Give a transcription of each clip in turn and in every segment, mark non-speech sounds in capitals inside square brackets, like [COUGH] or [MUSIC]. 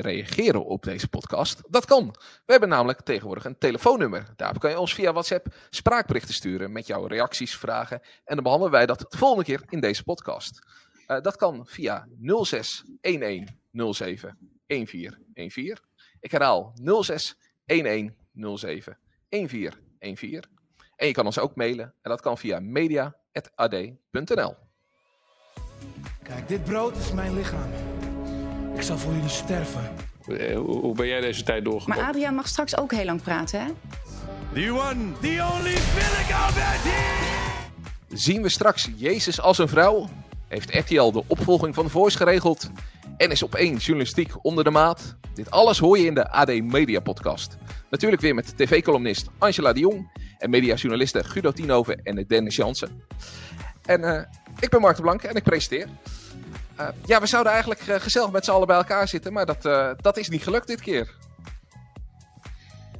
reageren op deze podcast? Dat kan. We hebben namelijk tegenwoordig een telefoonnummer. Daar kan je ons via WhatsApp spraakberichten sturen met jouw reacties, vragen. En dan behandelen wij dat de volgende keer in deze podcast. Uh, dat kan via 06 11 07 1414. Ik herhaal 06 11 07 1414. En je kan ons ook mailen en dat kan via media.ad.nl. Kijk, dit brood is mijn lichaam. Ik zal voor jullie sterven. Eh, hoe ben jij deze tijd doorgekomen? Maar Adriaan mag straks ook heel lang praten, hè? The one, the only Philip Zien we straks Jezus als een vrouw? Heeft RTL de opvolging van The Voice geregeld? En is op één journalistiek onder de maat? Dit alles hoor je in de AD Media Podcast. Natuurlijk weer met tv-columnist Angela de Jong en mediajournalisten Guido Tienhoven en Dennis Jansen. En uh, ik ben Mark de Blank en ik presenteer. Uh, ja, we zouden eigenlijk uh, gezellig met z'n allen bij elkaar zitten, maar dat, dat is niet gelukt dit keer.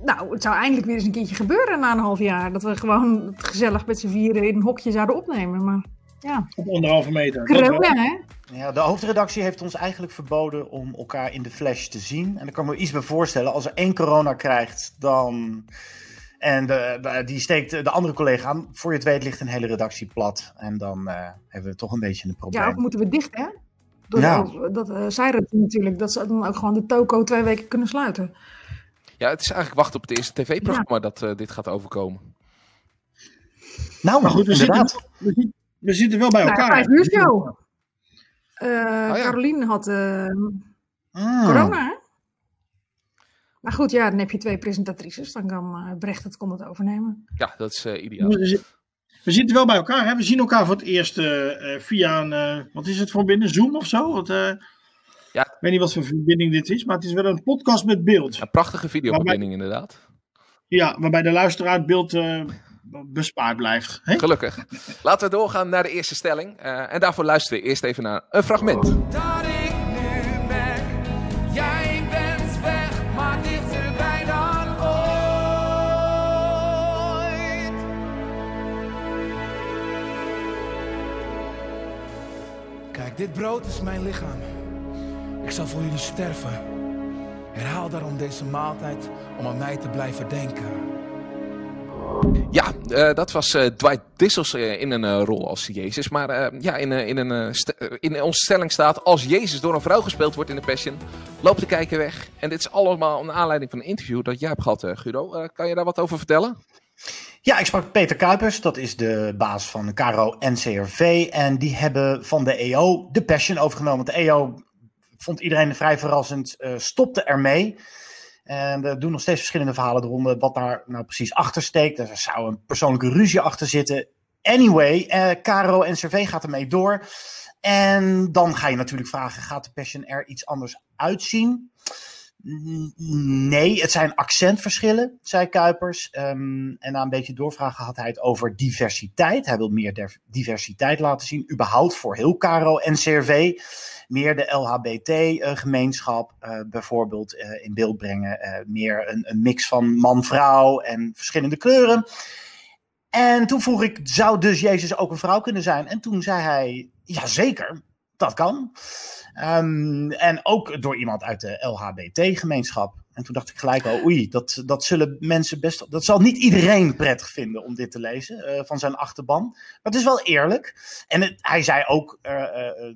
Nou, het zou eindelijk weer eens een keertje gebeuren na een half jaar. Dat we gewoon gezellig met z'n vieren in een hokje zouden opnemen. Maar ja. Op anderhalve meter. Kronen, hè? Ja, de hoofdredactie heeft ons eigenlijk verboden om elkaar in de flash te zien. En daar kan me iets bij voorstellen. Als er één corona krijgt, dan... En de, die steekt de andere collega aan. Voor je het weet ligt een hele redactie plat. En dan uh, hebben we toch een beetje een probleem. Ja, of moeten we dicht, hè? Door ja. dat, dat uh, zei het natuurlijk. Dat ze dan ook gewoon de toko twee weken kunnen sluiten. Ja, het is eigenlijk wachten op het eerste tv-programma ja. dat uh, dit gaat overkomen. Nou, maar goed, we inderdaad. Zitten, we, zitten, we zitten wel bij nou, elkaar. Vijf uur show. Uh, oh, ja. Caroline had uh, ah. corona, hè? Maar goed, ja, dan heb je twee presentatrices. Dan kan uh, Brecht het, kon het overnemen. Ja, dat is ideaal. We, zitten wel bij elkaar, hè? We zien elkaar voor het eerst via een... wat is het voor binnen? Zoom of zo? Wat, ja. Ik weet niet wat voor verbinding dit is, maar het is wel een podcast met beeld. Een prachtige videoverbinding inderdaad. Ja, waarbij de luisteraar het beeld bespaard blijft. He? Gelukkig. Laten we doorgaan naar de eerste stelling. Uh, en daarvoor luisteren we eerst even naar een fragment. Kijk, dit brood is mijn lichaam. Ik zal voor jullie sterven. Herhaal daarom deze maaltijd om aan mij te blijven denken. Ja, uh, dat was uh, Dwight Dissels uh, in een rol als Jezus. Maar ja, in, in, een, in onze staat... als Jezus door een vrouw gespeeld wordt in de Passion... loopt de kijker weg. En dit is allemaal een aanleiding van een interview dat jij hebt gehad, Guido. kan je daar wat over vertellen? Ja, ik sprak Peter Kuipers. Dat is de baas van Caro NCRV. En die hebben van de EO de Passion overgenomen. De EO vond iedereen vrij verrassend. stopte ermee... En er doen nog steeds verschillende verhalen eronder wat daar nou precies achter steekt. Er zou een persoonlijke ruzie achter zitten. Anyway, uh, Caro en CV gaat ermee door. En dan ga je natuurlijk vragen, gaat de Passion er iets anders uitzien? Nee, het zijn accentverschillen, zei Kuipers. Um, en na een beetje doorvragen had hij het over diversiteit. Hij wil meer diversiteit laten zien, überhaupt voor heel Caro en CRV meer de LHBT-gemeenschap uh, bijvoorbeeld uh, in beeld brengen. Meer een, een, mix van man-vrouw en verschillende kleuren. En toen vroeg ik, zou dus Jezus ook een vrouw kunnen zijn? En toen zei hij, ja zeker, dat kan. Um, en ook door iemand uit de LHBT-gemeenschap. En toen dacht ik gelijk al, oei, dat, dat zullen mensen best. Dat zal niet iedereen prettig vinden om dit te lezen uh, van zijn achterban. Maar het is wel eerlijk. En het, hij zei ook uh, uh,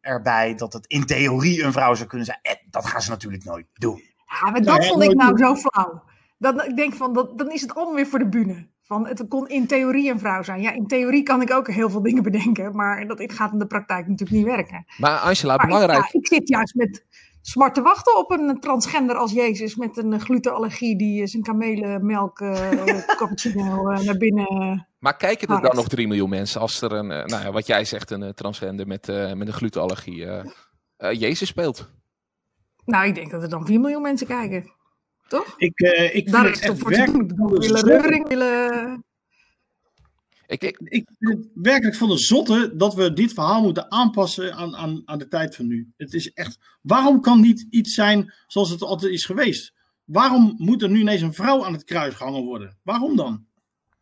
erbij dat het in theorie een vrouw zou kunnen zijn. En dat gaan ze natuurlijk nooit doen. Ja, maar dat vond ik nou zo flauw. Dat, ik denk van, dat, dan is het allemaal weer voor de bühne. Van, het kon in theorie een vrouw zijn. Ja, in theorie kan ik ook heel veel dingen bedenken. Maar dat gaat in de praktijk natuurlijk niet werken. Maar Angela, maar belangrijk. Ik, ja, ik zit juist met smart te wachten op een transgender als Jezus. Met een glutenallergie die zijn kamelenmelk uh, [LAUGHS] cappuccino uh, naar binnen maar kijken er dan nog 3 miljoen mensen als er een, nou ja, wat jij zegt, een transgender met, met een glutenallergie Jezus speelt? Nou, ik denk dat er dan 4 miljoen mensen kijken. Toch? Ik, ik Daar is het voor te doen. willen reuring, willen... Ik, ik, ik vind het werkelijk van de zotte dat we dit verhaal moeten aanpassen aan, aan, aan de tijd van nu. Het is echt, waarom kan niet iets zijn zoals het altijd is geweest? Waarom moet er nu ineens een vrouw aan het kruis gehangen worden? Waarom dan?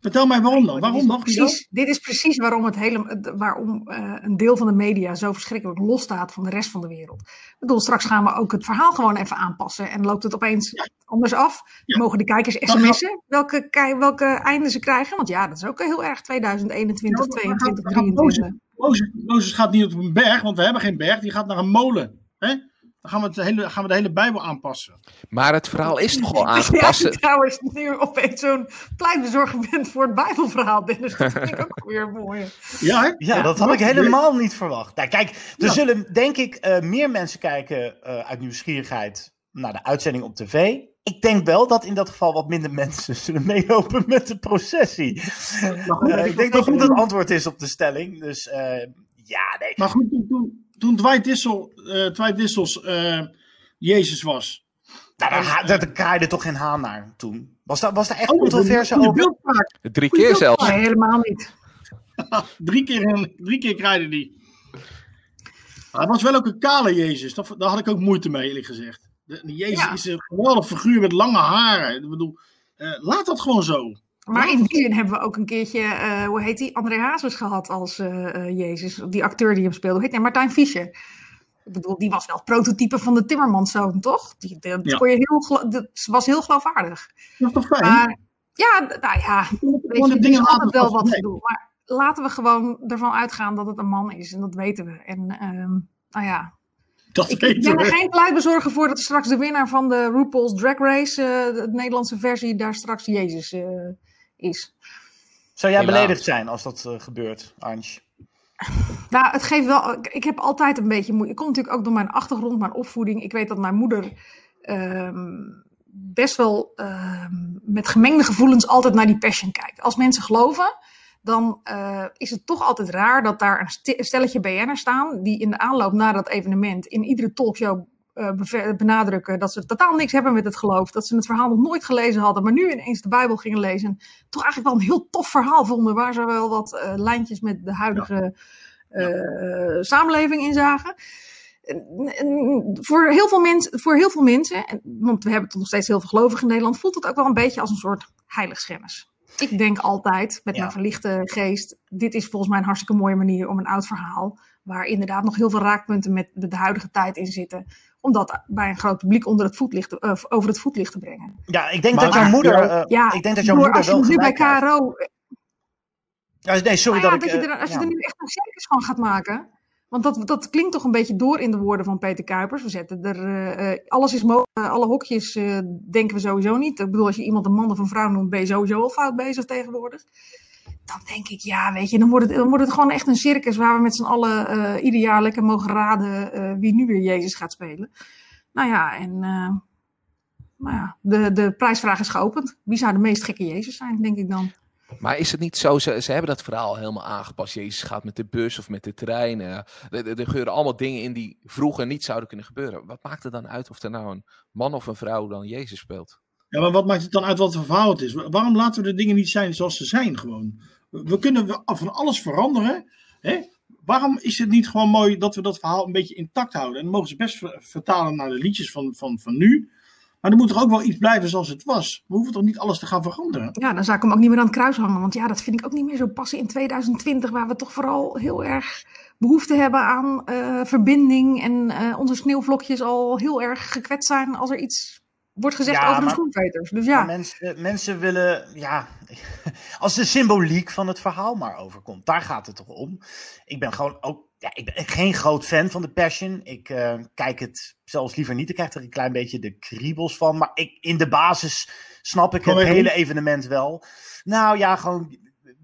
Vertel mij waarom dan? Waarom dan? Precies, dit is precies waarom, het hele, waarom uh, een deel van de media zo verschrikkelijk losstaat van de rest van de wereld. Ik bedoel, straks gaan we ook het verhaal gewoon even aanpassen en loopt het opeens ja. anders af. Ja. Mogen de kijkers sms'en welke, welke einde ze krijgen? Want ja, dat is ook heel erg 2021, ja, 2022, 2023. Mozes, Mozes gaat niet op een berg, want we hebben geen berg. Die gaat naar een molen. Hè? Dan gaan we, het hele, gaan we de hele Bijbel aanpassen. Maar het verhaal is toch al aangepast? [LAUGHS] Ja, [LAUGHS] trouwens, nu opeens zo'n pleitbezorger bent voor het Bijbelverhaal, Dennis. Dat vind ik ook [LAUGHS] weer mooi. Ja, ja, dat had ik helemaal niet verwacht. Nou, kijk, er zullen denk ik uh, meer mensen kijken uh, uit nieuwsgierigheid naar de uitzending op tv. Ik denk wel dat in dat geval wat minder mensen zullen meelopen met de processie. Uh, ik denk dat dat het antwoord is op de stelling. Dus ja, nee. Maar goed, toen, toen Dwight, Dissel, uh, Dwight Dissels uh, Jezus was. Nou, daar, daar kraaide toch geen haan naar toen. Was daar, was daar echt oh, controverse over? [LAUGHS] Drie keer zelfs. Nee, helemaal niet. drie, keer, drie keer kraaide die. Maar het was wel ook een kale Jezus. Dat, daar had ik ook moeite mee, eerlijk gezegd. De, de Jezus ja. is een geweldig figuur met lange haren. Ik bedoel, uh, laat dat gewoon zo. Maar in die zin hebben we ook een keertje, uh, hoe heet die, André Hazes gehad als uh, Jezus. Die acteur die hem speelde. Hoe heet hij? Martijn Fischer. Ik bedoel, die was wel het prototype van de Timmermanszoon, toch? Die, dat, ja. je heel, dat was heel geloofwaardig. Dat is toch fijn? Maar, ja, nou ja, weet je, er altijd wel wat te doen. Maar laten we gewoon ervan uitgaan dat het een man is. En dat weten we. En um, nou ja, dat ik, ik ben er geen pleitbezorger voor dat straks de winnaar van de RuPaul's Drag Race, uh, de Nederlandse versie, daar straks Jezus uh, is. Zou jij Helaas. beledigd zijn als dat uh, gebeurt, Ange? [LAUGHS] Nou, het geeft wel. Ik heb altijd een beetje moeite. Ik kom natuurlijk ook door mijn achtergrond, mijn opvoeding. Ik weet dat mijn moeder um, best wel um, met gemengde gevoelens altijd naar die passion kijkt. Als mensen geloven, dan uh, is het toch altijd raar dat daar een stelletje BN'ers staan. die in de aanloop naar dat evenement in iedere talkshow benadrukken dat ze totaal niks hebben met het geloof. Dat ze het verhaal nog nooit gelezen hadden, maar nu ineens de Bijbel gingen lezen. Toch eigenlijk wel een heel tof verhaal vonden, waar ze wel wat uh, lijntjes met de huidige ja. uh, samenleving in zagen. Voor heel, veel mensen, voor heel veel mensen, want we hebben toch nog steeds heel veel gelovigen in Nederland, voelt het ook wel een beetje als een soort heiligschennis. Ik denk altijd met ja. mijn verlichte geest, dit is volgens mij een hartstikke mooie manier om een oud verhaal, waar inderdaad nog heel veel raakpunten met de huidige tijd in zitten, om dat bij een groot publiek onder het voetlicht, uh, over het voetlicht te brengen. Ja, ik denk maar, dat jouw moeder. Uh, ja, ik denk dat jouw moeder als je wel nu bij KRO. Ja, nee, sorry ja, dat, dat, ik. Je er, als ja. je er nu echt een circus van gaat maken. Want dat, dat klinkt toch een beetje door in de woorden van Peter Kuipers. We zetten er. Uh, alles is mogelijk. alle hokjes denken we sowieso niet. Ik bedoel, als je iemand een man of een vrouw noemt, ben je sowieso al fout bezig tegenwoordig dan denk ik, ja, weet je, dan wordt het, dan wordt het gewoon echt een circus waar we met z'n allen ieder jaar lekker mogen raden wie nu weer Jezus gaat spelen. Nou ja, en nou ja, de, de prijsvraag is geopend. Wie zou de meest gekke Jezus zijn, denk ik dan? Maar is het niet zo, ze, ze hebben dat verhaal helemaal aangepast. Jezus gaat met de bus of met de trein. Uh, er, gebeuren allemaal dingen in die vroeger niet zouden kunnen gebeuren. Wat maakt het dan uit of er nou een man of een vrouw dan Jezus speelt? Ja, maar wat maakt het dan uit wat voor verhaal het is? Waarom laten we de dingen niet zijn zoals ze zijn gewoon? We kunnen van alles veranderen. Hè? Waarom is het niet gewoon mooi dat we dat verhaal een beetje intact houden? En mogen ze best vertalen naar de liedjes van, van, van nu. Maar er moet toch ook wel iets blijven zoals het was? We hoeven toch niet alles te gaan veranderen? Ja, dan zou ik hem ook niet meer aan het kruis hangen. Want ja, dat vind ik ook niet meer zo passen in 2020, waar we toch vooral heel erg behoefte hebben aan uh, verbinding. En uh, onze sneeuwvlokjes al heel erg gekwetst zijn als er iets wordt gezegd ja, over de schoenveters. Dus ja. Mensen, mensen willen, ja, [LAUGHS] als de symboliek van het verhaal maar overkomt, daar gaat het toch om. Ik ben gewoon ook, ja, ik ben geen groot fan van de Passion. Ik uh, kijk het zelfs liever niet. Ik krijg er een klein beetje de kriebels van. Maar ik, in de basis snap ik het hele evenement wel. Nou ja, gewoon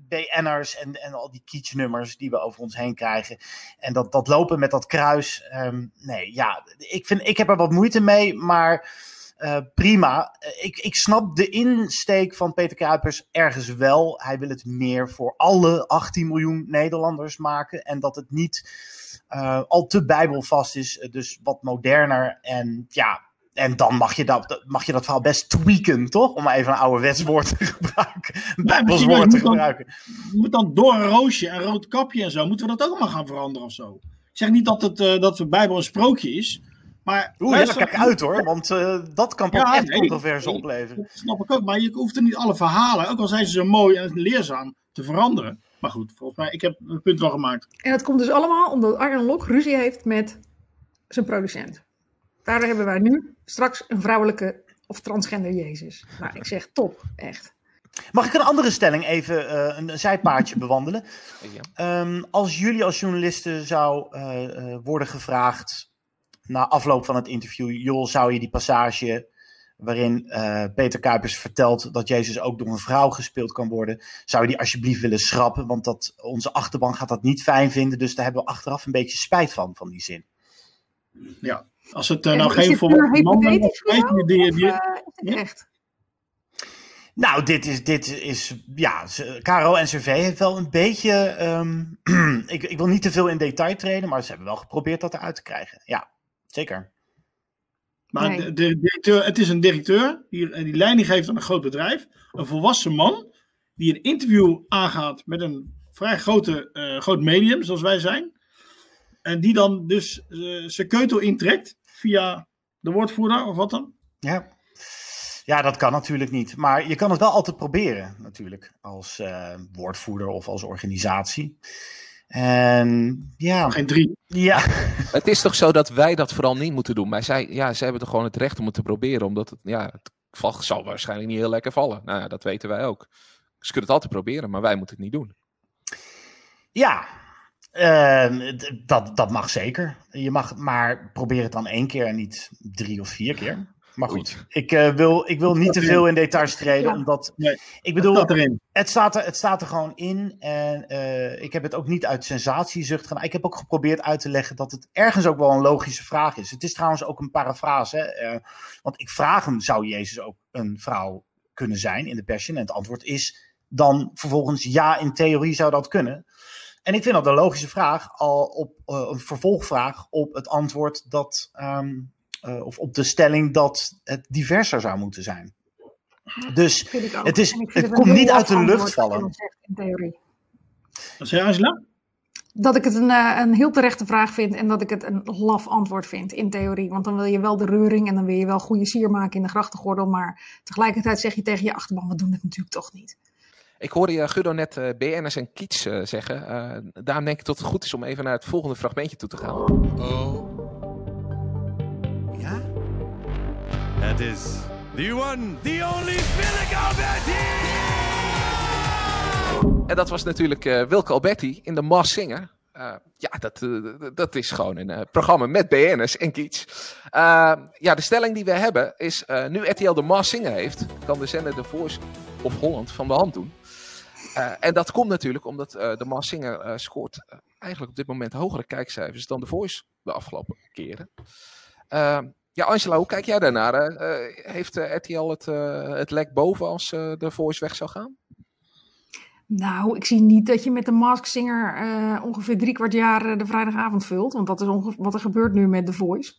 BN'ers en, en al die kietsnummers die we over ons heen krijgen. En dat, dat lopen met dat kruis. Um, nee, ja, ik, vind, ik heb er wat moeite mee, maar uh, prima. Ik, ik snap de insteek van Peter Kuipers ergens wel. Hij wil het meer voor alle 18 miljoen Nederlanders maken. En dat het niet uh, al te bijbelvast is. Dus wat moderner. En ja, en dan mag je dat, mag je dat verhaal best tweaken, toch? Om even een ouderwets woord te gebruiken. Bijbels woord te gebruiken. Je moet dan door een roosje en rood kapje en zo. Moeten we dat ook allemaal gaan veranderen of zo? Ik zeg niet dat, het, uh, dat de Bijbel een sprookje is. Maar Oeh, ja, luister- kijk uit hoor, want eh, dat kan pas Ja, echt nee, controverse nee. opleveren. Dat snap ik ook, maar je hoeft er niet alle verhalen, ook al zijn ze zo mooi en leerzaam, te veranderen. Maar goed, volgens mij, ik heb een punt wel gemaakt. En dat komt dus allemaal omdat Arjen Lok ruzie heeft met zijn producent. Daardoor hebben wij nu straks een vrouwelijke of transgender Jezus. Nou, ik zeg top, echt. Mag ik een andere stelling even eh, een zijpaadje [LAUGHS] bewandelen? Ja. Ehm, als jullie als journalisten zou eh, eh, worden gevraagd na afloop van het interview, joh, zou je die passage waarin eh, Peter Kuipers vertelt dat Jezus ook door een vrouw gespeeld kan worden, zou je die alsjeblieft willen schrappen? Want dat, onze achterban gaat dat niet fijn vinden, dus daar hebben we achteraf een beetje spijt van, van die zin. Ja. Als het eh, nou geen voor die, die, of, die, eh, echt? Nou, dit is, dit is ja, Caro en CV heeft wel een beetje, ehm, [CLEARS THROAT] ik, ik wil niet te veel in detail treden, maar ze hebben wel geprobeerd dat eruit te krijgen. Ja, zeker. Maar Nee. de, de directeur, het is een directeur die, die leiding geeft aan een groot bedrijf. Een volwassen man die een interview aangaat met een vrij grote, eh, groot medium, zoals wij zijn. En die dan dus eh, zijn keutel intrekt via de woordvoerder of wat dan. Ja. ja, dat kan natuurlijk niet. Maar je kan het wel altijd proberen, natuurlijk. Als eh, woordvoerder of als organisatie. En ja, Geen drie. ja. [LAUGHS] Het is toch zo dat wij dat vooral niet moeten doen. Maar zij, ja, zij hebben toch gewoon het recht om het te proberen. Omdat het, ja, het val- zal waarschijnlijk niet heel lekker vallen. Nou ja, dat weten wij ook. Ze kunnen het altijd proberen, maar wij moeten het niet doen. Ja, eh, d- dat, dat mag zeker. Je mag maar probeer het dan één keer en niet drie of vier keer. Maar goed, ik, eh, wil, ik wil niet te veel in details treden, Ja. omdat Nee, ik bedoel, staat erin. het staat, er, het staat er gewoon in. En eh, ik heb het ook niet uit sensatiezucht gedaan. Ik heb ook geprobeerd uit te leggen dat het ergens ook wel een logische vraag is. Het is trouwens ook een parafrase. hè, eh, want ik vraag hem, zou Jezus ook een vrouw kunnen zijn in de Passion? En het antwoord is dan vervolgens ja, in theorie zou dat kunnen. En ik vind dat een logische vraag, al op een vervolgvraag op het antwoord dat, ehm, eh, of op de stelling dat het diverser zou moeten zijn. Dus ik ook. Het is- het komt niet uit de lucht vallen. dat zegt, in theorie. Wat zei Angela? Dat ik het een, eh, een heel terechte vraag vind en dat ik het een laf antwoord vind, in theorie. Want dan wil je wel de reuring en dan wil je wel goede sier maken in de grachtengordel. Maar tegelijkertijd zeg je tegen je achterban, we doen het natuurlijk toch niet. Ik hoorde je Guido net eh, BN'ers en Kiets eh, zeggen. Eh, daarom denk ik dat het goed is om even naar het volgende fragmentje toe te gaan. Oh. Ja? Het is the one, the only Philip Alberti! En dat was natuurlijk eh, Wilke Alberti in de Mars Singer. Eh, ja, dat, eh, dat is gewoon een eh, programma met BN'ers en Kiets. Ja, de stelling die we hebben is, eh, nu RTL de Mars Singer heeft, kan de zender de Voice of Holland van de hand doen. Eh, en dat komt natuurlijk omdat eh, de Mars Singer eh, scoort eigenlijk op dit moment hogere kijkcijfers dan de Voice de afgelopen keren. Eh, ja, Angela, hoe kijk jij daarnaar? Eh, eh, heeft eh, RTL het, het lek boven als de Voice weg zou gaan? Nou, ik zie niet dat je met de Mask Singer ongeveer drie kwart jaar de vrijdagavond vult. Want dat is wat er gebeurt nu met The Voice.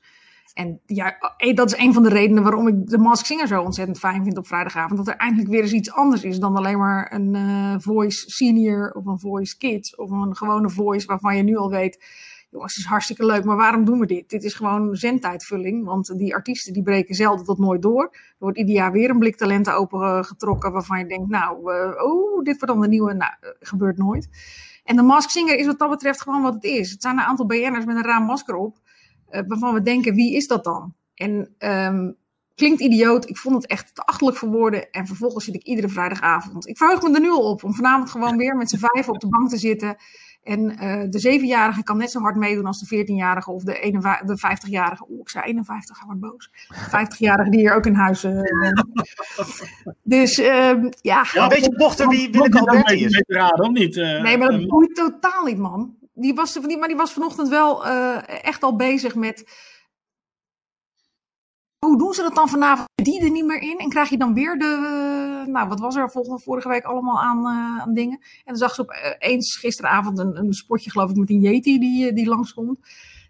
En ja, dat is een van de redenen waarom ik de Mask Singer zo ontzettend fijn vind op vrijdagavond. Dat er eindelijk weer eens iets anders is dan alleen maar een Voice Senior of een Voice Kids. Of een gewone Voice waarvan je nu al weet, jongens, het is hartstikke leuk, maar waarom doen we dit? Dit is gewoon zendtijdvulling, want die artiesten die breken zelden tot nooit door. Er wordt ieder jaar weer een blik talenten opengetrokken waarvan je denkt, nou, eh, oh, dit wordt dan de nieuwe. Nou, eh, gebeurt nooit. En de Mask Singer is wat dat betreft gewoon wat het is. Het zijn een aantal BN'ers met een raar masker op, eh, waarvan we denken, wie is dat dan? En ehm, klinkt idioot, ik vond het echt te achterlijk voor woorden. En vervolgens zit ik iedere vrijdagavond. Ik verheug me er nu al op om vanavond gewoon weer met z'n vijf op de bank te zitten. En eh, de zevenjarige kan net zo hard meedoen als de veertienjarige of de, 51 de vijftigjarige. Oeh, ik zei 51, hij wordt boos. De vijftigjarige die hier ook in huis eh. [LAUGHS] Dus ehm, ja. Maar weet je dochter wie Willeke Alberti is? raden, of niet? Eh, Nee, maar dat boeit totaal niet, man. Die was, die, maar die was vanochtend wel eh, echt al bezig met. Hoe doen ze dat dan vanavond? Die er niet meer in? En krijg je dan weer de. nou, wat was er volgende, vorige week allemaal aan, eh, aan dingen? En dan zag ze opeens gisteravond een, een spotje, geloof ik, met een Yeti die, eh, die langskomt.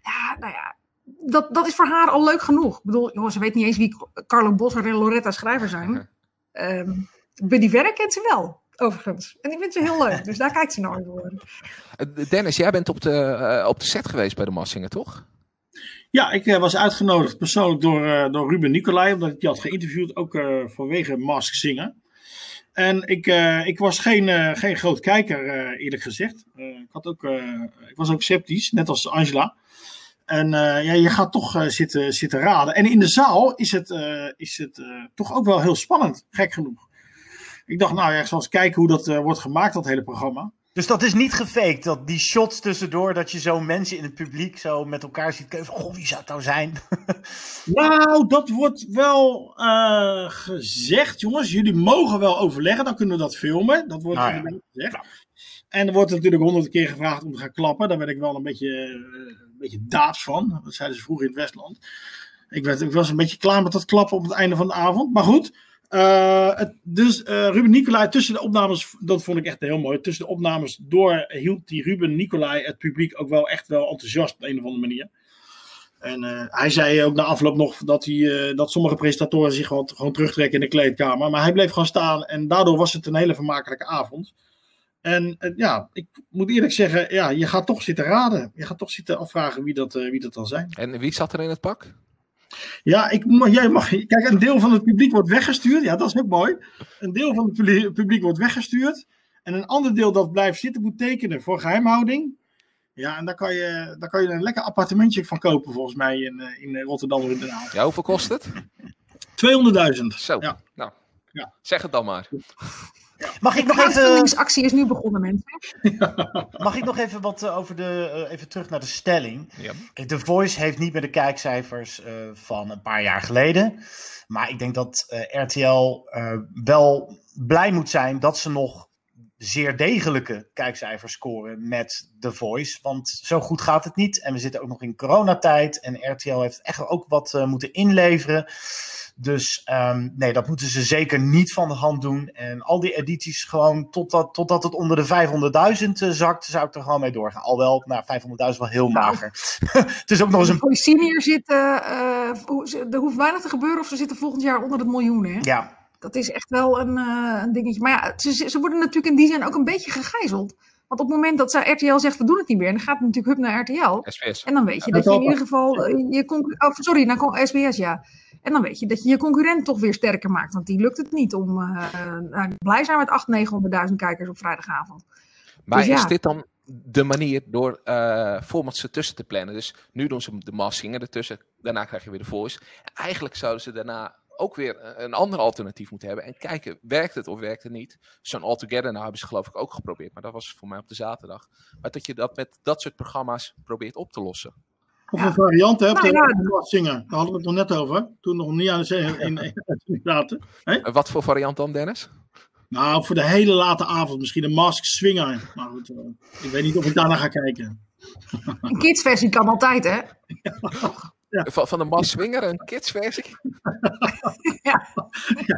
Ja, nou ja. Dat, dat is voor haar al leuk genoeg. Ik bedoel, joh, ze weet niet eens wie Carlo Bosser en Loretta Schrijver zijn. [LAUGHS] Ehm Buddy Verre kent ze wel, overigens. En die vindt ze heel leuk. Dus daar kijkt ze. Eh, Dennis, jij bent op de, eh, op de set geweest bij de Massinger, toch? Ja, ik eh, was uitgenodigd persoonlijk door, eh, door Ruben Nicolai, omdat ik die had geïnterviewd, ook eh, vanwege Mask Zingen. En ik, ik was geen, geen groot kijker, eerlijk gezegd. Ik, had ook, ik was ook sceptisch, net als Angela. En ja, je gaat toch zitten, zitten raden. En in de zaal is het, is het toch ook wel heel spannend, gek genoeg. Ik dacht, nou ja, ik zal eens kijken hoe dat wordt gemaakt, dat hele programma. Dus dat is niet gefaked, dat die shots tussendoor, dat je zo mensen in het publiek zo met elkaar ziet kijken. Goh, wie zou het nou zijn? [LAUGHS] Nou, dat wordt wel eh, gezegd, jongens. Jullie mogen wel overleggen, dan kunnen we dat filmen. Dat wordt Nou ja. gezegd. En er wordt natuurlijk honderd keer gevraagd om te gaan klappen. Daar werd ik wel een beetje, eh, een beetje daad van. Dat zeiden ze vroeger in het Westland. Ik, werd, ik was een beetje klaar met dat klappen op het einde van de avond. Maar goed. Eh, dus eh, Ruben Nicolai tussen de opnames, dat vond ik echt heel mooi. Tussen de opnames door hield die Ruben Nicolai het publiek ook wel echt wel enthousiast op een of andere manier. En eh, hij zei ook na afloop nog dat, hij, dat sommige presentatoren zich gewoon, gewoon terugtrekken in de kleedkamer. Maar hij bleef gewoon staan en daardoor was het een hele vermakelijke avond. En ja, ik moet eerlijk zeggen, ja, je gaat toch zitten raden. Je gaat toch zitten afvragen wie dat, wie dat dan zijn. En wie zat er in het pak? Ja, ik, jij mag, kijk, een deel van het publiek wordt weggestuurd. Ja, dat is ook mooi. Een deel van het publiek- wordt weggestuurd. En een ander deel dat blijft zitten moet tekenen voor geheimhouding. Ja, en daar kan je, daar kan je een lekker appartementje van kopen, volgens mij, in, eh, in Rotterdam of in Den Haag. Ja, hoeveel kost het? 200.000. Zo, Ja. nou, Ja. zeg het dan maar. Mag ik De nog even, crowdfundingsactie is nu begonnen, mensen. [LAUGHS] mag ik nog even wat eh, over de, eh, even terug naar de stelling? Ja. The Voice heeft niet meer de kijkcijfers eh, van een paar jaar geleden. Maar ik denk dat eh, RTL eh, wel blij moet zijn dat ze nog zeer degelijke kijkcijfers scoren met The Voice. Want zo goed gaat het niet. En we zitten ook nog in coronatijd. En RTL heeft echt ook wat eh, moeten inleveren. Dus ehm, nee, dat moeten ze zeker niet van de hand doen. En al die edities gewoon totdat, totdat het onder de 500.000 eh, zakt, zou ik er gewoon mee doorgaan. Alwel, nou, 500.000 wel heel mager. [LAUGHS] het is ook nog eens een Voor senior zitten, eh, er hoeft weinig te gebeuren of ze zitten volgend jaar onder het miljoen. Hè? Ja, Dat is echt wel een, eh, een dingetje. Maar ja, ze, ze worden natuurlijk in die zin ook een beetje gegijzeld. Want op het moment dat ze RTL zegt, we doen het niet meer, dan gaat het natuurlijk hup naar RTL. SBS. En dan weet je Ja, dat je in ieder geval eh, je concurrent. Oh, sorry, naar SBS, ja. En dan weet je dat je je concurrent toch weer sterker maakt. Want die lukt het niet om eh, nou, blij zijn met 800.000, 900.000 kijkers op vrijdagavond. Maar Dus ja. is dit dan de manier door eh formats ertussen te plannen? Dus nu doen ze de Maas Singer ertussen, daarna krijg je weer de Voice. Eigenlijk zouden ze daarna ook weer een ander alternatief moeten hebben. En kijken, werkt het of werkt het niet? Zo'n All Together, nou hebben ze geloof ik ook geprobeerd. Maar dat was voor mij op de zaterdag. Maar dat je dat met dat soort programma's probeert op te lossen. Hoeveel varianten heb je Nou, ja. op zingen? Daar hadden we het nog net over. Toen nog niet aan de zee in, in, in zaten. En wat voor variant dan, Dennis? Nou, voor de hele late avond misschien een Mask Swinger. Maar goed, eh, ik weet niet of ik daarna ga kijken. Een kidsversie kan altijd, hè? [LAUGHS] Van, van de Maas Swinger, een kidsversie? [LAUGHS] Ja,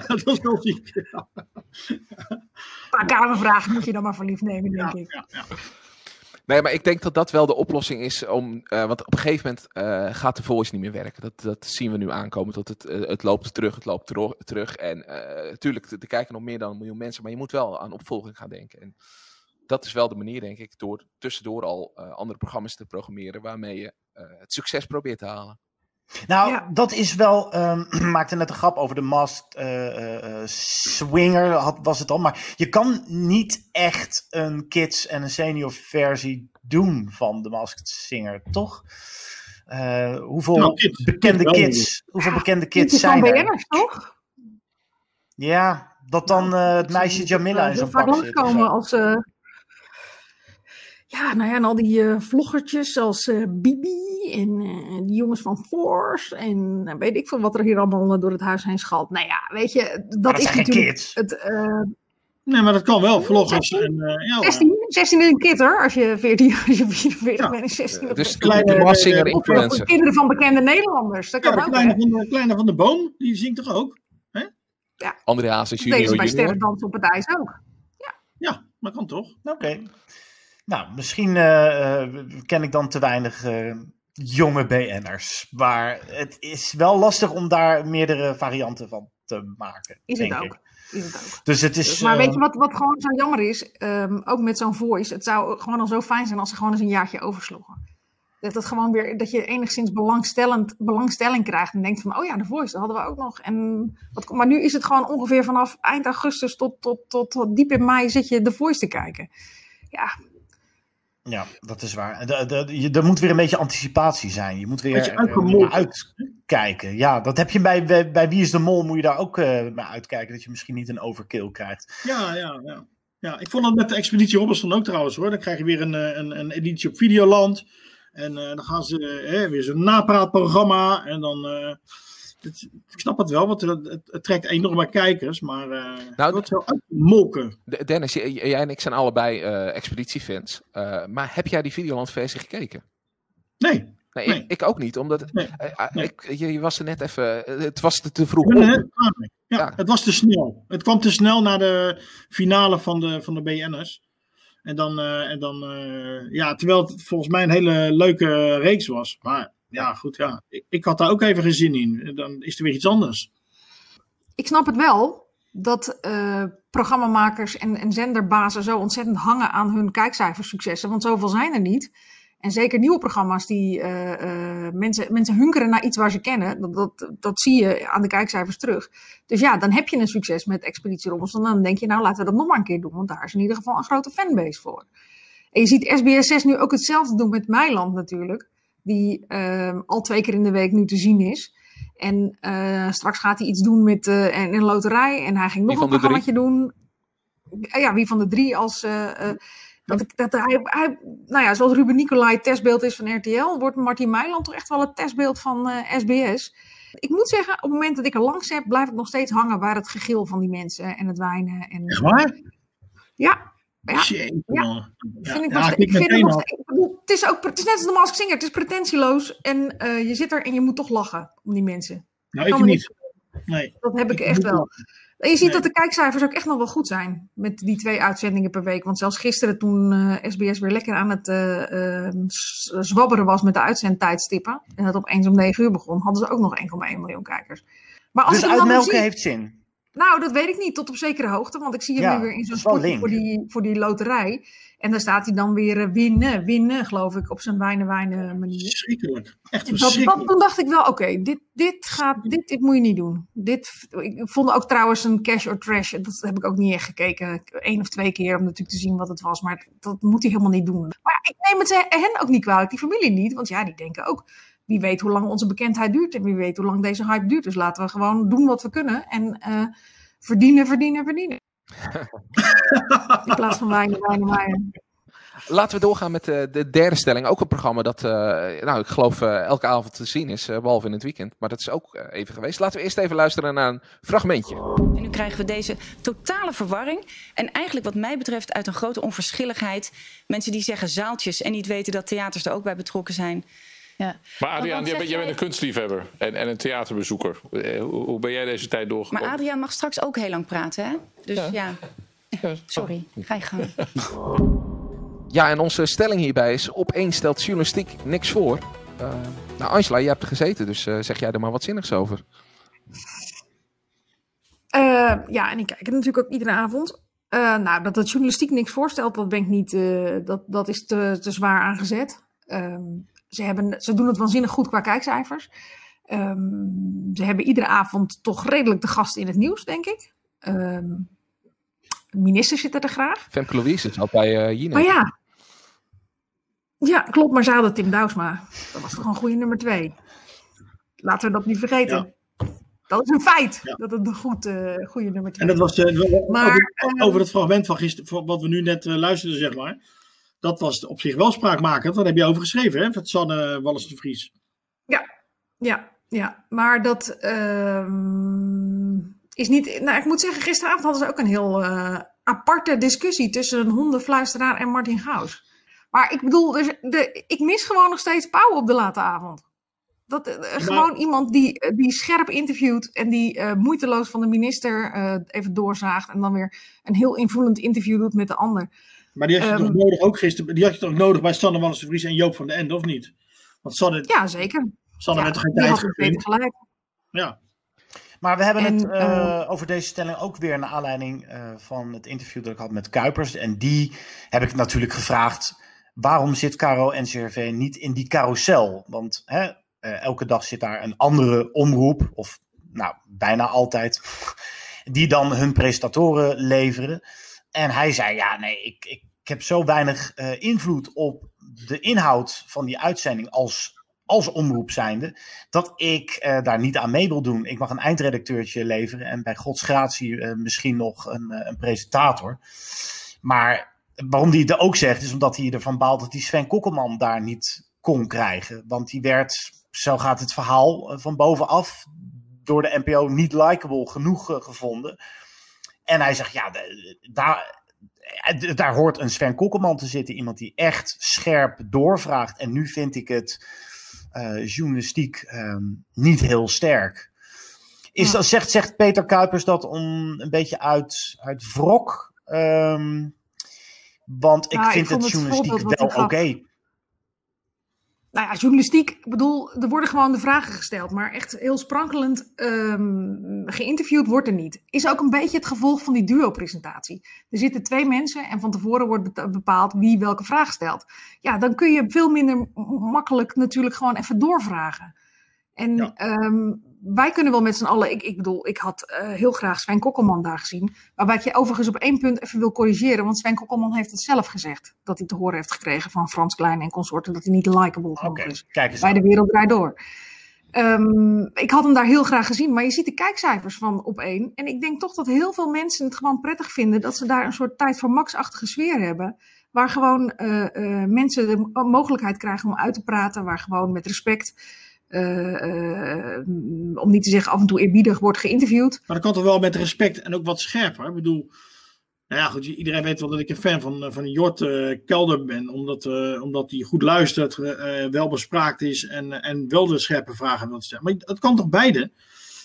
dat is wel ziek. Een paar kamervragen moet je dan maar voor lief nemen, denk ik. Ja, ja. Nee, maar ik denk dat dat wel de oplossing is. Om, eh, want op een gegeven moment eh, gaat de voice niet meer werken. Dat, dat zien we nu aankomen. Dat het, eh, het loopt terug, het loopt terug. En eh natuurlijk, er kijken nog meer dan een miljoen mensen. Maar je moet wel aan opvolging gaan denken. En dat is wel de manier, denk ik, door tussendoor al eh, andere programma's te programmeren. Waarmee je het succes probeert te halen. Nou, Ja. dat is wel. ehm [CLEARS THROAT] maakte net een grap over de Masked eh, eh, eh, Swinger, had, was het al. Maar je kan niet echt een kids- en een senior versie doen van de Masked Singer, toch? Eh, hoeveel Nou, kids. bekende Kids kids, hoeveel bekende Kids zijn er? BN'ers, toch? Ja, dat dan eh, het meisje Jamila in zo'n vaak pak zit. zo. als... ja, nou ja, en al die eh, vloggertjes als eh, Bibi en eh, die jongens van Force en eh, weet ik veel wat er hier allemaal door het huis heen schalt. Nou ja, weet je, dat, dat is natuurlijk kids. het... eh, Nee, maar dat kan wel. Vloggers en eh, ja, hoor. 16, 16 is een kid hoor, als je 14, als je 44 Ja. bent en 16 nog Dus kleine- de Maas Singer Of voor influencer. kinderen van bekende Nederlanders, dat Ja, kan de ook. kleine hè? van, de, kleine van de boom, die zingt toch ook? André Hazes Dat deden ze junior bij junior. Sterren Dansen op het IJs ook. Ja, dat kan toch? Oké. Nou, misschien eh, eh, ken ik dan te weinig eh, jonge BN'ers. Maar het is wel lastig om daar meerdere varianten van te maken. Is het ook. ik. Is het ook. Dus het is. Maar weet je wat, wat gewoon zo jammer is? Ehm, ook met zo'n voice. Het zou gewoon al zo fijn zijn als ze gewoon eens een jaartje oversloegen. Dat, het gewoon weer, dat je enigszins belangstellend, belangstelling krijgt en denkt van, oh ja, de Voice, dat hadden we ook nog. En, wat, maar nu is het gewoon ongeveer vanaf eind augustus tot, tot, tot, tot diep in mei zit je de Voice te kijken. Ja, Ja, dat is waar. Je, er moet weer een beetje anticipatie zijn. Je moet weer Beetje eh, naar uitkijken. Ja, dat heb je bij, bij, bij Wie is de Mol, moet je daar ook eh naar uitkijken. Dat je misschien niet een overkill krijgt. Ja, ja, ja. Ja, ik vond dat met de Expeditie Robinson ook trouwens hoor. Dan krijg je weer een, eh, een, een editie op Videoland. En eh, dan gaan ze eh, weer zo'n napraatprogramma. En dan. Het- ik snap het wel, want het, trekt enorme kijkers. Maar eh Nou, is wel uitmolken. Dennis, jij en ik zijn allebei eh expeditiefans. Eh, maar heb jij die Videoland-versie gekeken? Nee. Nee, Nee. Ik, ik ook niet, omdat het, Nee. Nee. ik, je, je was er net even. Het was te, te vroeg. Ja, Ja. het was te snel. Het kwam te snel naar de finale van de, van de BN'ers. En dan, en dan ja, terwijl het volgens mij een hele leuke reeks was. Maar ja, goed, ja. Ik, ik had daar ook even geen zin in. Dan is er weer iets anders. ik snap het wel dat eh, programmamakers en, en zenderbazen zo ontzettend hangen aan hun kijkcijfersuccessen. Want zoveel zijn er niet. En zeker nieuwe programma's die eh, eh, mensen, mensen hunkeren naar iets waar ze kennen. Dat, dat, dat zie je aan de kijkcijfers terug. Dus ja, dan heb je een succes met Expeditie Robinson. Dan denk je, nou laten we dat nog maar een keer doen. Want daar is in ieder geval een grote fanbase voor. En je ziet SBS 6 nu ook hetzelfde doen met Meiland natuurlijk. Die ehm, al twee keer in de week nu te zien is. En eh, straks gaat hij iets doen met eh, een, een loterij. En hij ging nog Wie een van de programmaatje doen. Ja, wie van de drie als... eh, eh, dat, ik- dat hij, hij, nou ja, zoals Ruben Nicolai het testbeeld is van RTL, wordt Martin Meiland toch echt wel het testbeeld van eh, SBS. Ik moet zeggen, op het moment dat ik er langs heb, blijf ik nog steeds hangen bij het gegil van die mensen en het wijnen. En, Echt waar? Ja, ja. Jeetje, Ja. man. Ja, Vind ik ja, ik ik vind het nog ik is ook, het is net als de Mask Singer, het is pretentieloos en eh, je zit er en je moet toch lachen om die mensen. Nou, ik niet. Nee. Dat heb ik Ik echt wel. En je ziet Nee. dat de kijkcijfers ook echt nog wel goed zijn. Met die twee uitzendingen per week. Want zelfs gisteren toen eh, SBS weer lekker aan het eh, eh, s- zwabberen was met de uitzendtijdstippen. En het opeens om 9 uur begon. Hadden ze ook nog 1,1 miljoen kijkers. Maar als Dus ik uitmelken heeft zin. Nou, dat weet ik niet. Tot op zekere hoogte. Want ik zie hem Ja, nu weer in zo'n spotje voor die, voor die loterij. En daar staat hij dan weer eh, winnen, winnen, geloof ik. Op zijn wijnen, wijnen manier. Verschrikkelijk. Echt dat, dat, verschrikkelijk. toen dacht ik wel, oké, dit, dit, gaat, dit, dit moet je niet doen. Dit, ik vond ook trouwens een cash or trash. Dat heb ik ook niet echt gekeken. Eén of twee keer om natuurlijk te zien wat het was. Maar dat moet hij helemaal niet doen. Maar ik neem het hen ook niet kwalijk, die familie niet. Want ja, die denken ook, wie weet hoe lang onze bekendheid duurt. En wie weet hoe lang deze hype duurt. Dus laten we gewoon doen wat we kunnen. En eh, verdienen, verdienen, verdienen. [LAUGHS] In plaats van wijnen, wijnen, wijnen. Laten we doorgaan met de, de derde stelling. Ook een programma dat, eh, nou, ik geloof eh, elke avond te zien is, eh, behalve in het weekend. Maar dat is ook eh, even geweest. Laten we eerst even luisteren naar een fragmentje. En nu krijgen we deze totale verwarring. En eigenlijk wat mij betreft uit een grote onverschilligheid. Mensen die zeggen zaaltjes en niet weten dat theaters er ook bij betrokken zijn. Ja. Maar Adriaan, jij bent, jij bent een kunstliefhebber en, en een theaterbezoeker. Eh, Hoe, hoe ben jij deze tijd Maar doorgekomen? Adriaan mag straks ook heel lang praten, hè? Dus ja. [LAUGHS] Sorry, ga je gang. [LAUGHS] Ja, en onze stelling hierbij is: opeens stelt journalistiek niks voor. Eh, nou, Angela, jij hebt er gezeten, dus eh, zeg jij er maar wat zinnigs over. Eh, ja, en ik kijk het natuurlijk ook iedere avond. Eh, nou, dat de journalistiek niks voorstelt, dat ben ik niet. eh, dat, dat is te, te zwaar aangezet. Ehm, ze, hebben, ze doen het waanzinnig goed qua kijkcijfers. Ehm, ze hebben iedere avond toch redelijk de gast in het nieuws, denk ik. Ehm ministers zitten er graag. Femke Louise zat bij eh Jinek. Maar ja. Ja, klopt, maar ze hadden Tim Douwsma. Dat was toch een goede nummer twee. Laten we dat niet vergeten. Dat is een feit, dat het een goed, eh, goede nummer twee En dat was wel- Maar, over, over het fragment van gisteren, wat we nu net luisterden, zeg maar. Dat was op zich wel spraakmakend. Wat heb je over geschreven, hè? Van Sanne Wallis de Vries. Ja, ja, ja. Maar dat ehm, is niet. Nou, ik moet zeggen, gisteravond hadden ze ook een heel eh, aparte discussie tussen een hondenfluisteraar en Martin Gaus. Maar ik bedoel, dus de, ik mis gewoon nog steeds Pauw op de late avond. Dat, eh, Gewoon iemand die, eh, die scherp interviewt en die eh, moeiteloos van de minister eh, even doorzaagt. En dan weer een heel invoelend interview doet met de ander. Maar die had je Ehm, toch nodig ook gisteren. Die had je toch nodig bij Sanne Wallis de Vries en Joop van den Ende, of niet? Want Sanne, Ja, zeker. Sanne Ja, werd er geen tijd beter gelijk. Ja. Maar we hebben En, het eh, eh, over deze stelling ook weer naar aanleiding eh, van het interview dat ik had met Kuipers. En die heb ik natuurlijk gevraagd. waarom zit Caro NCRV niet in die carousel? Want hè, eh, elke dag zit daar een andere omroep, of nou, bijna altijd, [LAUGHS] die dan hun presentatoren leveren. En hij zei, ja, nee, ik, ik, heb zo weinig eh, invloed op de inhoud van die uitzending als, als omroep zijnde, dat ik eh, daar niet aan mee wil doen. Ik mag een eindredacteurtje leveren en bij gods gratie eh, misschien nog een, een presentator. Maar waarom hij het ook zegt, is omdat hij ervan baalt dat die Sven Kokkelman daar niet kon krijgen. Want die werd, zo gaat het verhaal, van bovenaf door de NPO niet likable genoeg gevonden. En hij zegt, ja, daar, eh, daar hoort een Sven Kokkelman te zitten. Iemand die echt scherp doorvraagt. En nu vind ik het eh, journalistiek ehm, niet heel sterk. Is dat, zegt, zegt Peter Kuipers dat om een beetje uit, uit wrok? Ehm, want ik vind het journalistiek wel oké. Nou ja, journalistiek, ik bedoel, er worden gewoon de vragen gesteld, maar echt heel sprankelend ehm, geïnterviewd wordt er niet. Is ook een beetje het gevolg van die duo-presentatie. Er zitten twee mensen en van tevoren wordt be- bepaald wie welke vraag stelt. Ja, dan kun je veel minder makkelijk natuurlijk gewoon even doorvragen. En Ja. ehm, wij kunnen wel met z'n allen, ik, ik bedoel, ik had eh, heel graag Sven Kokkelman daar gezien. Waarbij ik je overigens op één punt even wil corrigeren. Want Sven Kokkelman heeft het zelf gezegd. Dat hij te horen heeft gekregen van Frans Klein en consorten. Dat hij niet likable genoeg Oké, is. kijk eens Bij aan. de wereld draait door. Ehm, ik had hem daar heel graag gezien. Maar je ziet de kijkcijfers van op één. En ik denk toch dat heel veel mensen het gewoon prettig vinden. Dat ze daar een soort tijd voor Max-achtige sfeer hebben. Waar gewoon eh, eh, mensen de mo- mogelijkheid krijgen om uit te praten. Waar gewoon met respect. Eh, eh, om niet te zeggen af en toe eerbiedig wordt geïnterviewd. Maar dat kan toch wel met respect en ook wat scherper. Ik bedoel, nou ja, goed, iedereen weet wel dat ik een fan van, van Jort eh, Kelder ben. Omdat, eh, omdat hij goed luistert, eh, eh, wel bespraakt is en, en wel de scherpe vragen wil stellen. Maar dat kan toch beide?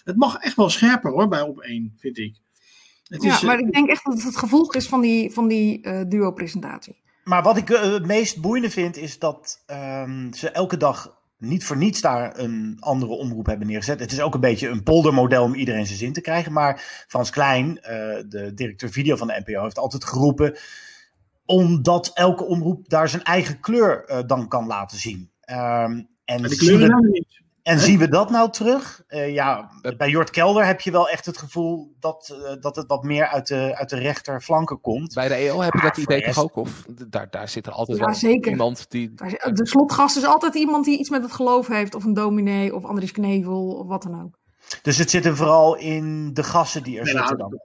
Het mag echt wel scherper hoor, bij op één, vind ik. Het Ja, is, maar ik denk echt dat het het gevolg is van die, van die eh, duo-presentatie. Maar wat ik het meest boeiende vind, is dat ehm, ze elke dag niet voor niets daar een andere omroep hebben neergezet. Het is ook een beetje een poldermodel om iedereen zijn zin te krijgen. Maar Frans Klein, eh, de directeur video van de NPO, heeft altijd geroepen. Omdat elke omroep daar zijn eigen kleur eh, dan kan laten zien. Ehm, en maar zien kleuren we- niet. En zien we dat nou terug? Eh, ja, bij Jort Kelder heb je wel echt het gevoel dat, eh, dat het wat meer uit de, uit de rechterflanken komt. Bij de EO heb je dat idee voor de toch ook? Of daar, daar zit er altijd Ja, wel zeker. iemand die... Daar- De slotgast is altijd iemand die iets met het geloof heeft. Of een dominee, of Andries Knevel, of wat dan ook. Dus het zit er vooral in de gassen die er zitten dan.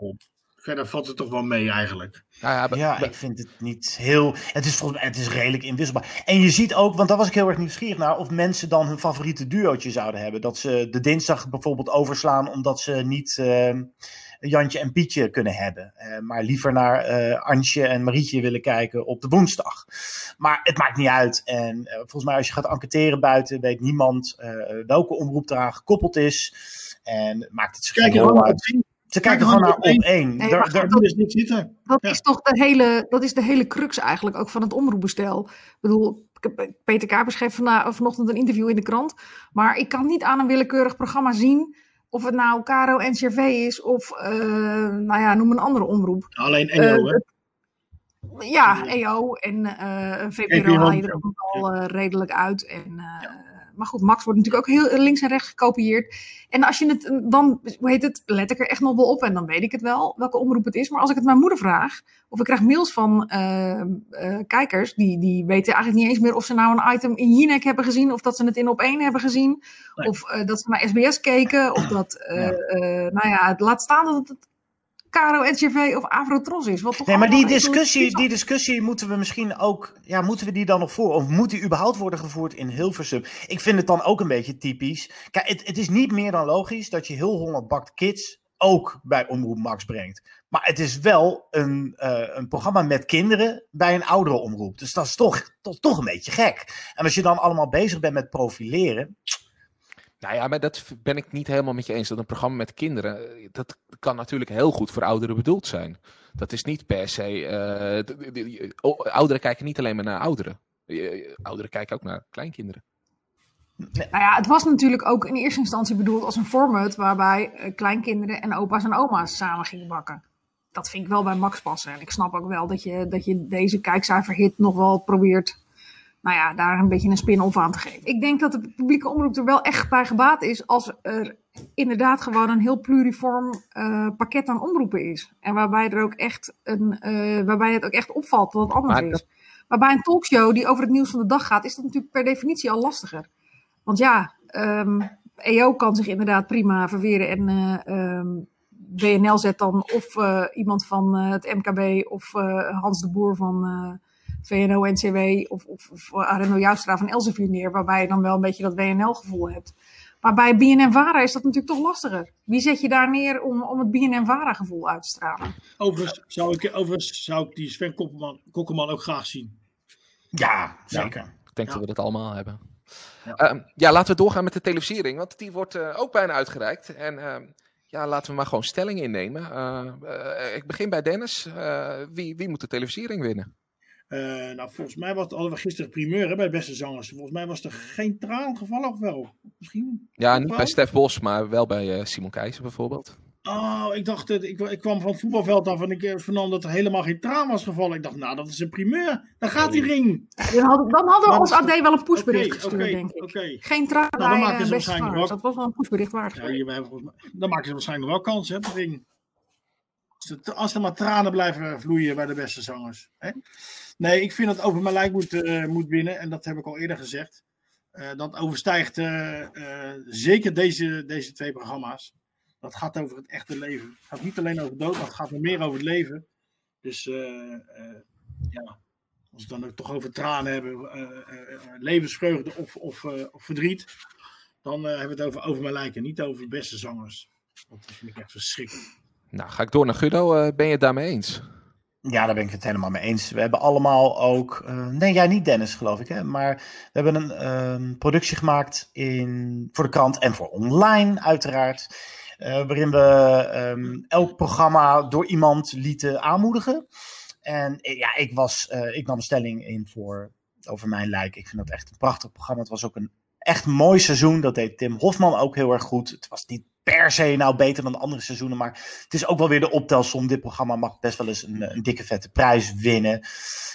Verder valt het toch wel mee eigenlijk. Nou ja, Ja, ik vind het niet heel. Het is volgens mij het is redelijk inwisselbaar. En je ziet ook, want daar was ik heel erg nieuwsgierig naar, of mensen dan hun favoriete duootje zouden hebben. Dat ze de dinsdag bijvoorbeeld overslaan omdat ze niet eh, Jantje en Pietje kunnen hebben. eh, maar liever naar eh Antje en Marietje willen kijken op de woensdag. Maar het maakt niet uit. En eh, volgens mij als je gaat enquêteren buiten, weet niemand eh, welke omroep eraan gekoppeld is. En maakt het zich Kijk uit. Ze Kijk kijken gewoon naar op één. Nee, Daar- daar- moet dus niet zitten. Dat Ja. is toch de hele, dat is de hele crux eigenlijk ook van het omroepbestel. Ik bedoel, Peter Kapers schreef vana- vanochtend een interview in de krant. Maar ik kan niet aan een willekeurig programma zien of het nou Caro NCRV is of, eh, nou ja, noem een andere omroep. Alleen Eh, EO, hè? Ja, EO en eh VPRO haal je er ook eh, redelijk uit. En, Maar goed, Max wordt natuurlijk ook heel links en rechts gekopieerd. En als je het dan, hoe heet het, let ik er echt nog wel op en dan weet ik het wel welke omroep het is. Maar als ik het mijn moeder vraag, of ik krijg mails van eh, eh, kijkers, die, die weten eigenlijk niet eens meer of ze nou een item in Jinek hebben gezien, of dat ze het in op hebben gezien, Nee. of eh, dat ze naar SBS keken, of dat, Ja. nou ja, laat staan dat het Caro, NCRV of Avrotros is. Wat toch Nee, maar die discussie, die discussie moeten we misschien ook, ja, moeten we die dan nog voor? Of moet die überhaupt worden gevoerd in Hilversum? Ik vind het dan ook een beetje typisch. Kijk, het, het is niet meer dan logisch dat je heel Holland Bakt Kids ook bij Omroep Max brengt. Maar het is wel een, eh, een programma met kinderen bij een oudere omroep. Dus dat is toch, toch, toch een beetje gek. En als je dan allemaal bezig bent met profileren. Nou ja, maar dat ben ik niet helemaal met je eens. Dat een programma met kinderen, eh, dat kan natuurlijk heel goed voor ouderen bedoeld zijn. Dat is niet per se. o- ouderen kijken niet alleen maar naar ouderen. Ouderen kijken ook naar kleinkinderen. Nou ja, het was natuurlijk ook in eerste instantie bedoeld als een format waarbij kleinkinderen en opa's en oma's samen gingen bakken. Dat vind ik wel bij Max passen. En ik snap ook wel dat je, dat je deze kijkcijferhit nog wel probeert nou ja, daar een beetje een spin-off aan te geven. Ik denk dat de publieke omroep er wel echt bij gebaat is als er inderdaad gewoon een heel pluriform uh, pakket aan omroepen is. En waarbij, er ook echt een, uh, waarbij het ook echt opvalt dat het anders maar, is. Maar bij een talkshow die over het nieuws van de dag gaat, is dat natuurlijk per definitie al lastiger. Want ja, um, EO kan zich inderdaad prima verweren en uh, um, WNL zet dan of iemand van het MKB of Hans de Boer van VNO-NCW of, of, of Joustra van Elsevier neer, waarbij je dan wel een beetje dat WNL-gevoel hebt. Maar bij BNN-Vara is dat natuurlijk toch lastiger. Wie zet je daar neer om, om het BNN-Vara-gevoel uit te stralen? Overigens zou ik, overigens zou ik die Sven Kokkelman, Kokkelman ook graag zien. Ja, zeker. Ja, ik denk Ja. dat we dat allemaal hebben. Ja. Ja. ja, laten we doorgaan met de televisiering, want die wordt eh, ook bijna uitgereikt. En ehm, ja, laten we maar gewoon stelling innemen. Eh, eh, ik begin bij Dennis. Eh, wie, wie moet de televisiering winnen? Eh, nou, volgens mij was, hadden we gisteren primeur hè, bij Beste Zangers. Volgens mij was er geen traan gevallen, of wel? Misschien? Ja, niet bij Stef Bos, maar wel bij eh, Simon Keizer bijvoorbeeld. Oh, ik dacht, dat ik, ik kwam van het voetbalveld af en ik eh, vernam dat er helemaal geen traan was gevallen. Ik dacht, nou, dat is een primeur. Daar gaat die ring. Dan hadden, dan hadden we is AD wel een pushbericht gestuurd, denk ik. Geen traan Nou, dan bij zangers. wel- Dat was wel een pushbericht waard. Ja, hier, dan maken ze waarschijnlijk wel kans, hè, de ring. Als, het- als er maar tranen blijven vloeien bij de beste zangers. Hè? Nee, ik vind dat Over Mijn Lijk moet, eh, moet winnen. En dat heb ik al eerder gezegd. Eh, dat overstijgt eh, zeker deze, deze twee programma's. Dat gaat over het echte leven. Het gaat niet alleen over dood, maar het gaat meer over het leven. Dus ja, als we het dan ook toch over tranen hebben, levensvreugde of, of, of verdriet. Dan hebben we het over Over Mijn Lijk en niet over beste zangers. Dat vind ik echt verschrikkelijk. Nou, ga ik door naar Guido. Ben je het daarmee eens? Ja, daar ben ik het helemaal mee eens. We hebben allemaal ook. eh, nee, jij niet, Dennis, geloof ik. Hè? Maar we hebben een ehm, productie gemaakt in, voor de krant en voor online, uiteraard. eh, waarin we ehm, elk programma door iemand lieten aanmoedigen. En eh, ja, ik, was, ik nam stelling in voor Over Mijn Lijk. Ik vind dat echt een prachtig programma. Het was ook een echt mooi seizoen. Dat deed Tim Hofman ook heel erg goed. Het was niet per se nou beter dan de andere seizoenen. Maar het is ook wel weer de optelsom. Dit programma mag best wel eens een, dikke vette prijs winnen.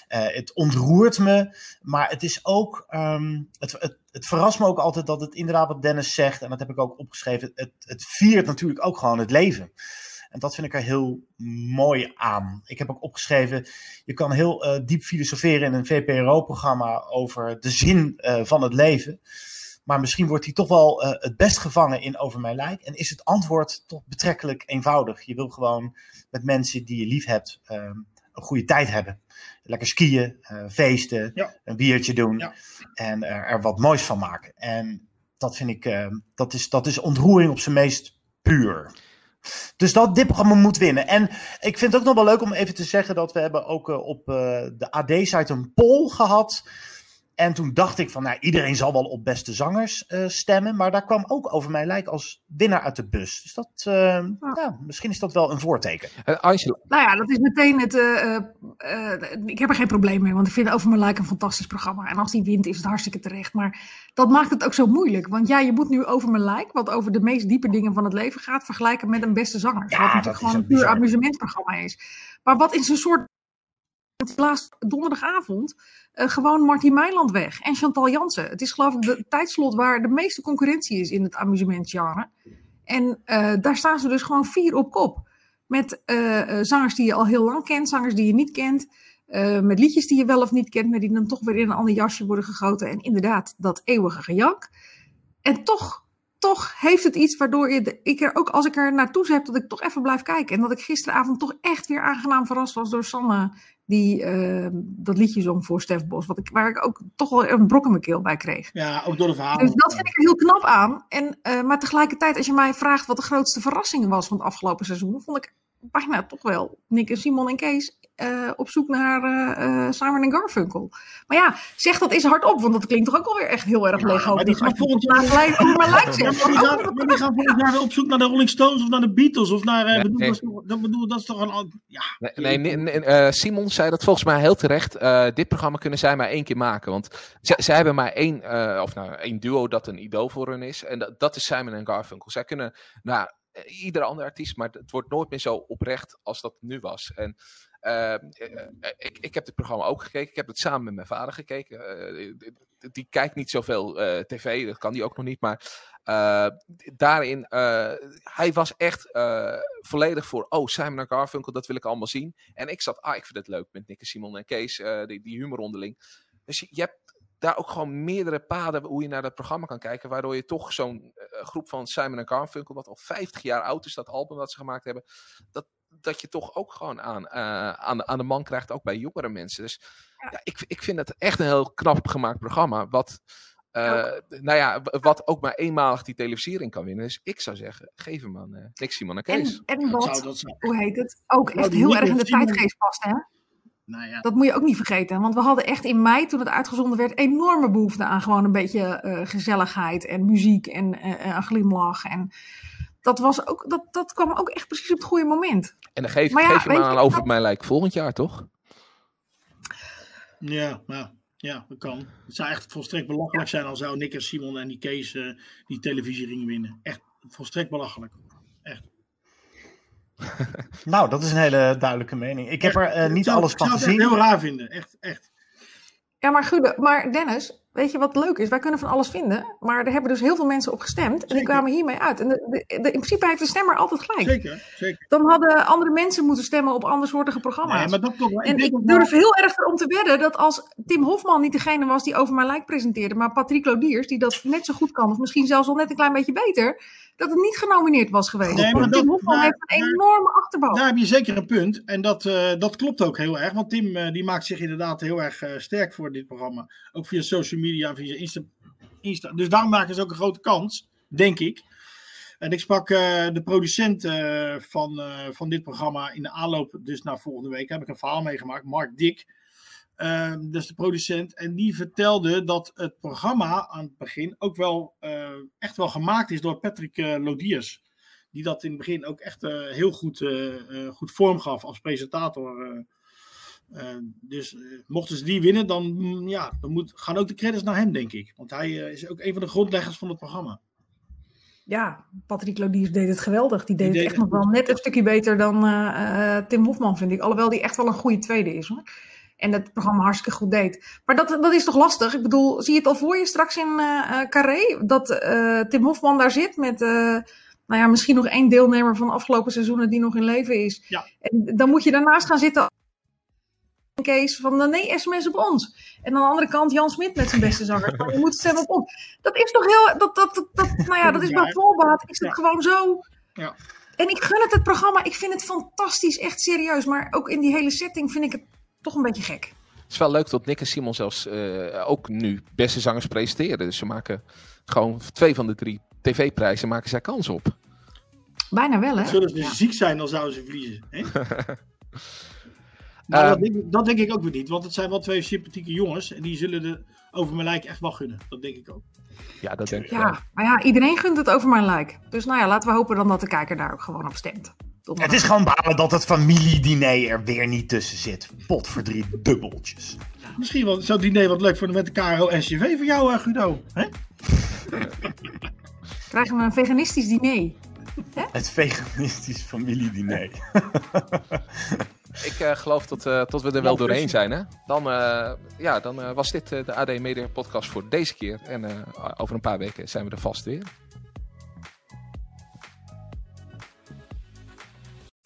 Eh, het ontroert me. Maar het is ook. ehm, het, het, het verrast me ook altijd dat het inderdaad wat Dennis zegt. En dat heb ik ook opgeschreven. Het, het viert natuurlijk ook gewoon het leven. En dat vind ik er heel mooi aan. Ik heb ook opgeschreven, je kan heel eh, diep filosoferen in een VPRO-programma over de zin eh, van het leven. Maar misschien wordt die toch wel eh, het best gevangen in Over Mijn Lijk. En is het antwoord toch betrekkelijk eenvoudig. Je wil gewoon met mensen die je lief hebt eh, een goede tijd hebben. Lekker skiën, feesten, Ja. een biertje doen Ja. en er, er wat moois van maken. En dat vind ik, eh, dat, is, dat is ontroering op zijn meest puur. Dus dat dit programma moet winnen. En ik vind het ook nog wel leuk om even te zeggen dat we hebben ook eh, op eh, de AD-site een poll gehad. En toen dacht ik van, nou, iedereen zal wel op beste zangers eh, stemmen. Maar daar kwam ook over mijn lijk als winnaar uit de bus. Dus dat, eh, ja, misschien is dat wel een voorteken. Eh, Angela, Nou ja, dat is meteen het. eh, eh, eh, ik heb er geen probleem mee, want ik vind Over Mijn Lijk een fantastisch programma. En als die wint, is het hartstikke terecht. Maar dat maakt het ook zo moeilijk. Want ja, je moet nu Over Mijn Lijk, wat over de meest diepe dingen van het leven gaat, vergelijken met een beste zanger. Ja, wat dat natuurlijk is gewoon een puur amusementprogramma is. Maar wat in zo'n soort. Laatst donderdagavond eh, gewoon Martin Meiland weg en Chantal Jansen. Het is geloof ik de tijdslot waar de meeste concurrentie is in het amusementgenre. En eh, daar staan ze dus gewoon vier op kop. Met eh, zangers die je al heel lang kent, zangers die je niet kent. met liedjes die je wel of niet kent, maar die dan toch weer in een ander jasje worden gegoten. En inderdaad, dat eeuwige gejank. En toch, toch heeft het iets waardoor je de- ik er ook, als ik er naartoe heb, dat ik toch even blijf kijken. En dat ik gisteravond toch echt weer aangenaam verrast was door Sanne, die eh, dat liedje zong voor Stef Bos. Wat ik, waar ik ook toch wel een brok in mijn keel bij kreeg. Ja, ook door de verhalen. Dus dat vind ik er heel knap aan. En, eh, maar tegelijkertijd, als je mij vraagt wat de grootste verrassing was van het afgelopen seizoen, vond ik bijna toch wel Nick en Simon en Kees eh, op zoek naar eh, eh, Simon en Garfunkel. Maar ja, zeg dat eens hardop, want dat klinkt toch ook alweer echt heel erg Ja, leeg. maar die gaan volgend jaar lijk Ja, maar die gaan, maar die gaan volgend jaar weer op zoek naar de Rolling Stones of naar de Beatles of naar. eh, Nee, bedoel, nee. Dat, is toch- dat, bedoel, dat is toch een. Ja, Nee, nee, nee, nee, eh, Simon zei dat volgens mij heel terecht. Eh, dit programma kunnen zij maar één keer maken. Want zij, zij hebben maar één, eh, of nou, één duo dat een idool voor hun is. En dat, dat is Simon en Garfunkel. Zij kunnen, nou, iedere andere artiest, maar het wordt nooit meer zo oprecht als dat nu was. En eh, eh, ik, ik heb dit programma ook gekeken. Ik heb het samen met mijn vader gekeken. Eh, die, kijkt niet zoveel eh, tv, dat kan die ook nog niet. Maar eh, daarin, eh, hij was echt eh, volledig voor, oh, Simon en Garfunkel, dat wil ik allemaal zien. En ik zat, ah, ik vind het leuk met Nick en Simon en Kees, eh, die, die humor onderling. Dus je, je hebt daar ook gewoon meerdere paden hoe je naar dat programma kan kijken. Waardoor je toch zo'n eh, groep van Simon en Garfunkel, wat al 50 jaar oud is, dat album dat ze gemaakt hebben. Dat, dat je toch ook gewoon aan, eh, aan, de- aan de man krijgt, ook bij jongere mensen. Dus ja. ik, ik vind het echt een heel knap gemaakt programma. Wat, eh, nou ja, wat ook maar eenmalig die televisiering kan winnen. Dus ik zou zeggen, geef hem aan eh Nick, Simon en Kees. En, en Dat wat, zou, dat zou, hoe heet het, ook echt heel erg in de Simon- tijdgeest past, hè? nou ja. Dat moet je ook niet vergeten. Want we hadden echt in mei, toen het uitgezonden werd, enorme behoefte aan gewoon een beetje eh, gezelligheid en muziek en eh, een glimlach. En dat, was ook, dat, dat kwam ook echt precies op het goede moment. En dan geef, Maar ja, geef je hem weet aan over dat- mijn lijk volgend jaar, toch? Ja, ja, ja, dat kan. Het zou echt volstrekt belachelijk zijn als zou Nick en Simon en die Kees eh, die televisiering winnen. Echt volstrekt belachelijk. Nou, dat is een hele duidelijke mening. Ik heb er eh, niet Ik zou- alles ik van zou het echt gezien. heel raar vinden. Echt, echt. Ja, maar Gude, maar Dennis, weet je wat leuk is? Wij kunnen van alles vinden, maar er hebben dus heel veel mensen op gestemd en die Zeker. kwamen hiermee uit. En de, de- de- in principe heeft de stemmer altijd gelijk. Zeker, zeker. Dan hadden andere mensen moeten stemmen op andersoortige programma's. Nee, maar dat wel. En ik wel- durf heel erg erom te wedden dat als Tim Hofman niet degene was die over mijn lijk presenteerde, maar Patrick Lodiers, die dat net zo goed kan, of misschien zelfs al net een klein beetje beter, dat het niet genomineerd was geweest. Nee, maar Tim Hofman heeft een enorme achterban. Daar heb je zeker een punt. En dat, eh, dat klopt ook heel erg. Want Tim eh, die maakt zich inderdaad heel erg eh, sterk voor dit programma. Ook via social media en via Insta, Insta. Dus daarom maken ze ook een grote kans, denk ik. En ik sprak de producent van, van dit programma in de aanloop dus naar volgende week. Heb ik een verhaal meegemaakt, Mark Dick. Eh, dat is de producent. En die vertelde dat het programma aan het begin ook wel eh, echt wel gemaakt is door Patrick eh, Lodiers die dat in het begin ook echt eh, heel goed, goed vorm gaf als presentator. dus mochten ze die winnen, dan, mm, ja, dan moet, gaan ook de credits naar hem, denk ik. Want hij is ook een van de grondleggers van het programma. Ja, Patrick Lodiers deed het geweldig. Die deed Die het deed echt nog wel net een stukje beter dan Tim Hofman, vind ik. Alhoewel die echt wel een goede tweede is, hoor. En het programma hartstikke goed deed. Maar dat, dat is toch lastig? Ik bedoel, zie je het al voor je straks in eh, Carré? Dat eh, Tim Hofman daar zit met, nou ja, misschien nog één deelnemer van de afgelopen seizoenen die nog in leven is. Ja. En dan moet je daarnaast gaan zitten Kees van eh, nee, sms op ons. En aan de andere kant Jan Smit met zijn beste zanger. Van, je moet stemmen op ons. Dat is toch heel, dat, dat, dat, dat- nou ja, dat is bij voorbaat. Is het Ja. gewoon zo. Ja. En ik gun het het programma. Ik vind het fantastisch, echt serieus. Maar ook in die hele setting vind ik het toch een beetje gek. Het is wel leuk dat Nick en Simon zelfs eh, ook nu beste zangers presenteren. Dus ze maken gewoon twee van de drie tv-prijzen maken zij kans op. Bijna wel, hè? Zullen ze ziek zijn, dan zouden ze verliezen. Hè? [LAUGHS] maar Eh, dat, denk, ik- dat denk ik ook weer niet. Want het zijn wel twee sympathieke jongens. En die zullen de over mijn lijk echt wel gunnen. Dat denk ik ook. Ja, dat denk ik wel. Ja, maar ja, iedereen gunt het over mijn like. Dus nou ja, laten we hopen dan dat de kijker daar ook gewoon op stemt. Het is gewoon balen dat het familiediner er weer niet tussen zit. Potverdriet dubbeltjes. Misschien wel zo'n diner wat leuk voor de met de KRO-NCV voor jou, eh, Guido. Hè? [LAUGHS] Krijgen we een veganistisch diner. Het veganistisch familiediner. [LAUGHS] Ik eh, geloof dat, eh, tot we er wel doorheen zijn. Hè? Dan, eh, ja, dan was dit eh, de AD Media podcast voor deze keer. En eh, over een paar weken zijn we er vast weer.